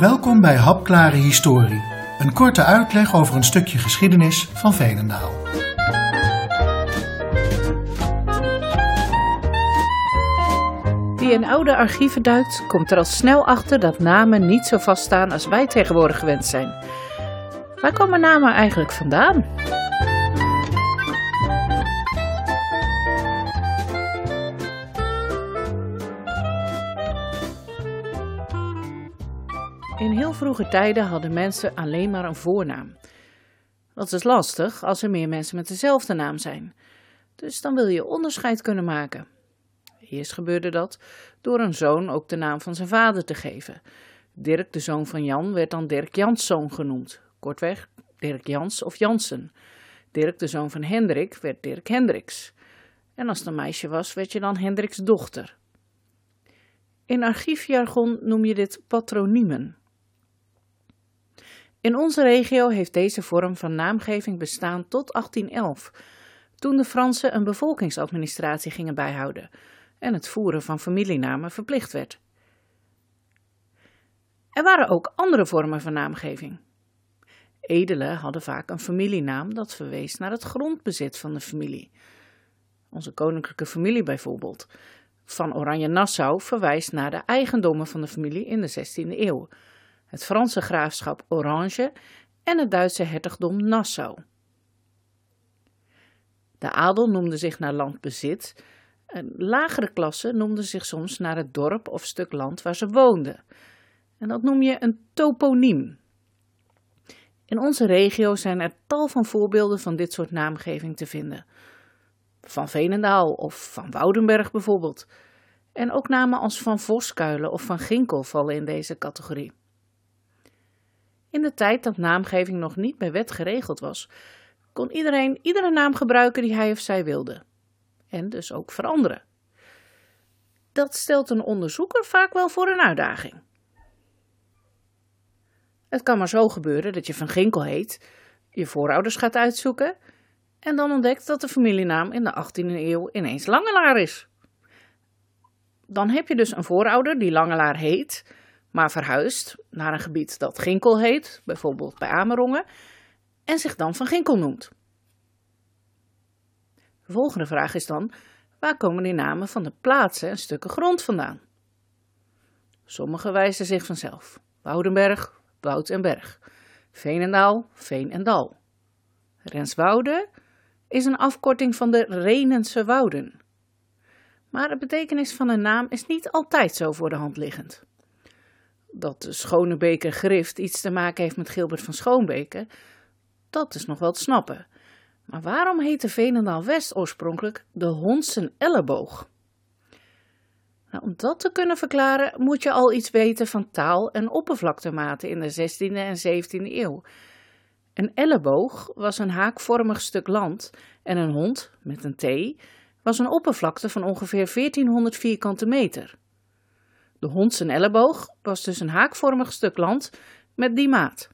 Welkom bij Hapklare Historie, een korte uitleg over een stukje geschiedenis van Veenendaal. Wie in oude archieven duikt, komt er al snel achter dat namen niet zo vaststaan als wij tegenwoordig gewend zijn. Waar komen namen eigenlijk vandaan? In heel vroege tijden hadden mensen alleen maar een voornaam. Dat is lastig als er meer mensen met dezelfde naam zijn. Dus dan wil je onderscheid kunnen maken. Eerst gebeurde dat door een zoon ook de naam van zijn vader te geven. Dirk, de zoon van Jan, werd dan Dirk Janszoon genoemd. Kortweg, Dirk Jans of Jansen. Dirk, de zoon van Hendrik, werd Dirk Hendriks. En als het een meisje was, werd je dan Hendriks dochter. In archiefjargon noem je dit patroniemen. In onze regio heeft deze vorm van naamgeving bestaan tot 1811, toen de Fransen een bevolkingsadministratie gingen bijhouden en het voeren van familienamen verplicht werd. Er waren ook andere vormen van naamgeving. Edelen hadden vaak een familienaam dat verwees naar het grondbezit van de familie. Onze koninklijke familie bijvoorbeeld, van Oranje-Nassau, verwijst naar de eigendommen van de familie in de 16e eeuw het Franse graafschap Orange en het Duitse hertogdom Nassau. De adel noemde zich naar landbezit, een lagere klasse noemde zich soms naar het dorp of stuk land waar ze woonden. En dat noem je een toponiem. In onze regio zijn er tal van voorbeelden van dit soort naamgeving te vinden. Van Veenendaal of van Woudenberg bijvoorbeeld. En ook namen als Van Voskuilen of Van Ginkel vallen in deze categorie. In de tijd dat naamgeving nog niet bij wet geregeld was, kon iedereen iedere naam gebruiken die hij of zij wilde. En dus ook veranderen. Dat stelt een onderzoeker vaak wel voor een uitdaging. Het kan maar zo gebeuren dat je Van Ginkel heet, je voorouders gaat uitzoeken en dan ontdekt dat de familienaam in de 18e eeuw ineens Langelaar is. Dan heb je dus een voorouder die Langelaar heet, maar verhuist naar een gebied dat Ginkel heet, bijvoorbeeld bij Amerongen, en zich dan van Ginkel noemt. De volgende vraag is dan: waar komen die namen van de plaatsen en stukken grond vandaan? Sommige wijzen zich vanzelf: Woudenberg, Woud en Berg, Veenendaal, Veen en Dal. Renswoude is een afkorting van de Renense wouden. Maar de betekenis van een naam is niet altijd zo voor de hand liggend dat de Schonebeke Grift iets te maken heeft met Gilbert van Schoonbeke, dat is nog wel te snappen. Maar waarom heette Veenendaal West oorspronkelijk de Hondsen Elleboog? Nou, om dat te kunnen verklaren moet je al iets weten van taal en oppervlaktematen in de 16e en 17e eeuw. Een elleboog was een haakvormig stuk land en een hond, met een T, was een oppervlakte van ongeveer 1400 vierkante meter. De hond zijn elleboog was dus een haakvormig stuk land met die maat.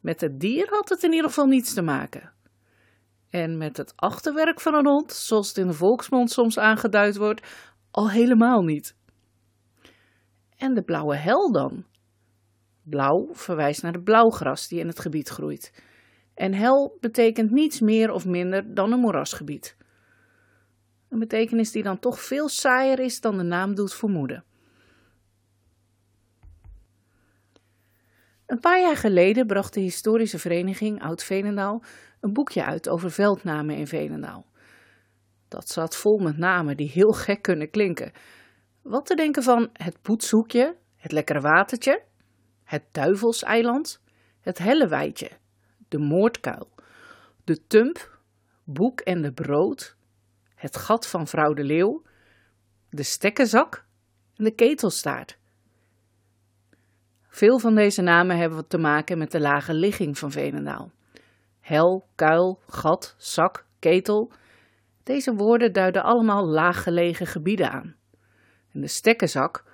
Met het dier had het in ieder geval niets te maken. En met het achterwerk van een hond, zoals het in de volksmond soms aangeduid wordt, al helemaal niet. En de blauwe hel dan? Blauw verwijst naar de blauwgras die in het gebied groeit. En hel betekent niets meer of minder dan een moerasgebied. Een betekenis die dan toch veel saaier is dan de naam doet vermoeden. Een paar jaar geleden bracht de historische vereniging Oud-Venendaal een boekje uit over veldnamen in Venendaal. Dat zat vol met namen die heel gek kunnen klinken. Wat te denken van het poetshoekje, het lekkere watertje, het duivelseiland, het helleweitje, de moordkuil, de tump, boek en de brood, het gat van vrouw de leeuw, de stekkenzak en de ketelstaart. Veel van deze namen hebben te maken met de lage ligging van Venendaal. Hel, kuil, gat, zak, ketel. Deze woorden duiden allemaal laaggelegen gebieden aan. En de stekkenzak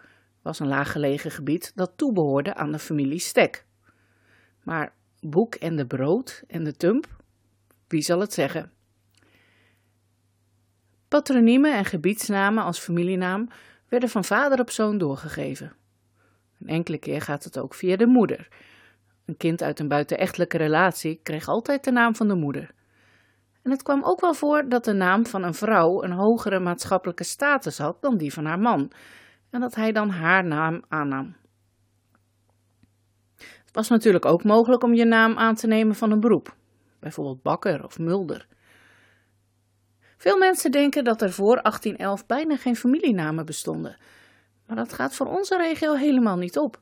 was een laaggelegen gebied dat toebehoorde aan de familie Stek. Maar Boek en de Brood en de Tump, wie zal het zeggen? Patroniemen en gebiedsnamen als familienaam werden van vader op zoon doorgegeven. Een enkele keer gaat het ook via de moeder. Een kind uit een buitenechtelijke relatie kreeg altijd de naam van de moeder. En het kwam ook wel voor dat de naam van een vrouw een hogere maatschappelijke status had dan die van haar man, en dat hij dan haar naam aannam. Het was natuurlijk ook mogelijk om je naam aan te nemen van een beroep, bijvoorbeeld bakker of mulder. Veel mensen denken dat er voor 1811 bijna geen familienamen bestonden, maar dat gaat voor onze regio helemaal niet op.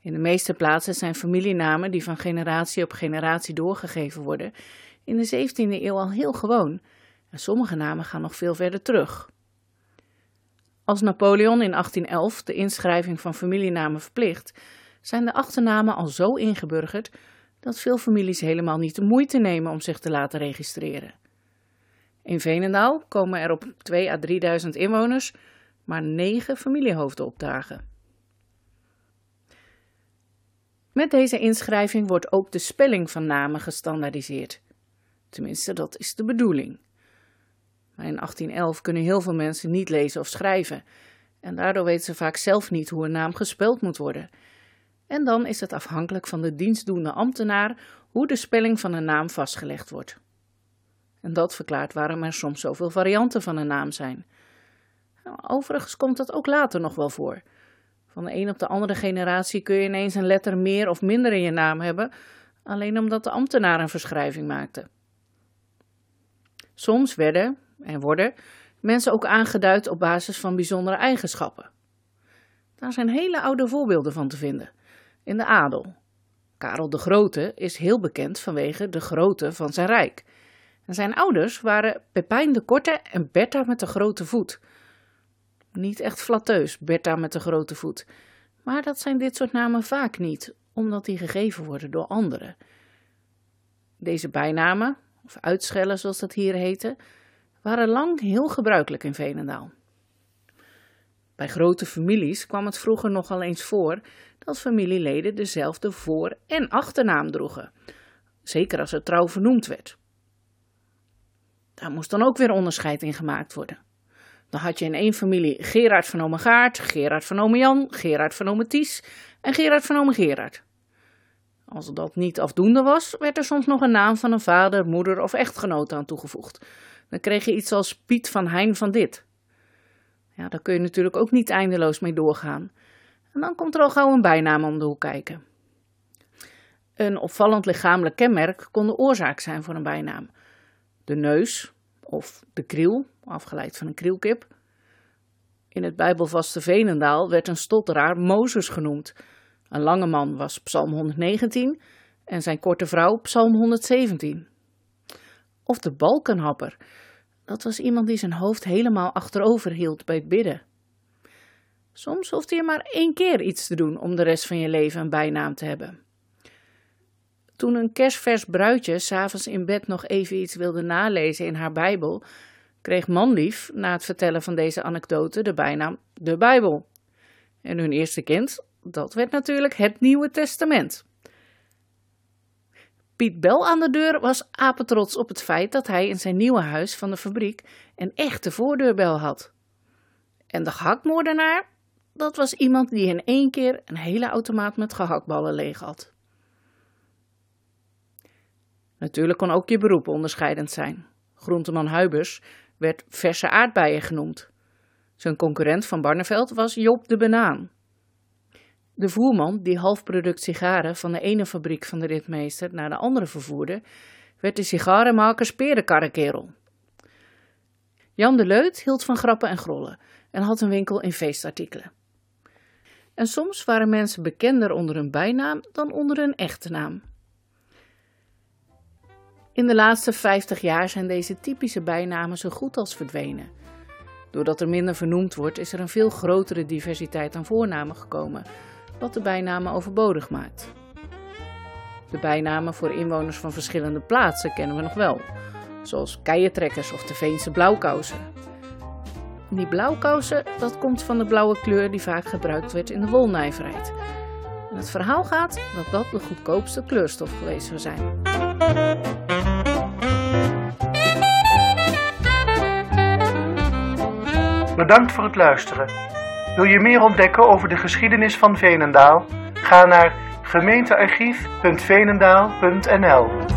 In de meeste plaatsen zijn familienamen die van generatie op generatie doorgegeven worden, in de 17e eeuw al heel gewoon en sommige namen gaan nog veel verder terug. Als Napoleon in 1811 de inschrijving van familienamen verplicht, zijn de achternamen al zo ingeburgerd dat veel families helemaal niet de moeite nemen om zich te laten registreren. In Veenendaal komen er op 2 à 3000 inwoners maar 9 familiehoofden opdagen. Met deze inschrijving wordt ook de spelling van namen gestandaardiseerd. Tenminste, dat is de bedoeling. Maar in 1811 kunnen heel veel mensen niet lezen of schrijven. En daardoor weten ze vaak zelf niet hoe een naam gespeld moet worden. En dan is het afhankelijk van de dienstdoende ambtenaar hoe de spelling van een naam vastgelegd wordt. En dat verklaart waarom er soms zoveel varianten van een naam zijn. Nou, overigens komt dat ook later nog wel voor. Van de een op de andere generatie kun je ineens een letter meer of minder in je naam hebben, alleen omdat de ambtenaar een verschrijving maakte. Soms werden, en worden, mensen ook aangeduid op basis van bijzondere eigenschappen. Daar zijn hele oude voorbeelden van te vinden. In de adel. Karel de Grote is heel bekend vanwege de grootte van zijn rijk. Zijn ouders waren Pepijn de Korte en Bertha met de grote voet. Niet echt flatteus, Bertha met de grote voet. Maar dat zijn dit soort namen vaak niet, omdat die gegeven worden door anderen. Deze bijnamen, of uitschellen zoals dat hier heette, waren lang heel gebruikelijk in Veenendaal. Bij grote families kwam het vroeger nogal eens voor dat familieleden dezelfde voor- en achternaam droegen, zeker als er trouw vernoemd werd. Daar moest dan ook weer onderscheid in gemaakt worden. Dan had je in één familie Gerard van Ome Gaart, Gerard van Ome Jan, Gerard van Ome Ties en Gerard van Ome Gerard. Als dat niet afdoende was, werd er soms nog een naam van een vader, moeder of echtgenoot aan toegevoegd. Dan kreeg je iets als Piet van Hein van dit. Ja, daar kun je natuurlijk ook niet eindeloos mee doorgaan. En dan komt er al gauw een bijnaam om de hoek kijken. Een opvallend lichamelijk kenmerk kon de oorzaak zijn voor een bijnaam. De neus, of de kriel, afgeleid van een krielkip. In het Bijbelvaste Venendaal werd een stotteraar Mozes genoemd. Een lange man was Psalm 119 en zijn korte vrouw Psalm 117. Of de balkenhapper. Dat was iemand die zijn hoofd helemaal achterover hield bij het bidden. Soms hoefde je maar één keer iets te doen om de rest van je leven een bijnaam te hebben. Toen een kerstvers bruidje s'avonds in bed nog even iets wilde nalezen in haar Bijbel, kreeg manlief na het vertellen van deze anekdote de bijnaam de Bijbel. En hun eerste kind, dat werd natuurlijk het Nieuwe Testament. Piet Bel aan de deur was apetrots op het feit dat hij in zijn nieuwe huis van de fabriek een echte voordeurbel had. En de gehaktmoordenaar, dat was iemand die in één keer een hele automaat met gehaktballen leeg had. Natuurlijk kon ook je beroep onderscheidend zijn. Groenteman Huibers werd verse aardbeien genoemd. Zijn concurrent van Barneveld was Job de Banaan. De voerman die halfproduct sigaren van de ene fabriek van de ritmeester naar de andere vervoerde, werd de sigarenmaker Sperenkarrekerel. Jan de Leut hield van grappen en grollen en had een winkel in feestartikelen. En soms waren mensen bekender onder hun bijnaam dan onder hun echte naam. In de laatste 50 jaar zijn deze typische bijnamen zo goed als verdwenen. Doordat er minder vernoemd wordt, is er een veel grotere diversiteit aan voornamen gekomen, wat de bijnamen overbodig maakt. De bijnamen voor inwoners van verschillende plaatsen kennen we nog wel, zoals keientrekkers of de Veense blauwkousen. Die blauwkousen, dat komt van de blauwe kleur die vaak gebruikt werd in de wolnijverheid. Het verhaal gaat dat dat de goedkoopste kleurstof geweest zou zijn. Bedankt voor het luisteren. Wil je meer ontdekken over de geschiedenis van Veenendaal? Ga naar gemeentearchief.veenendaal.nl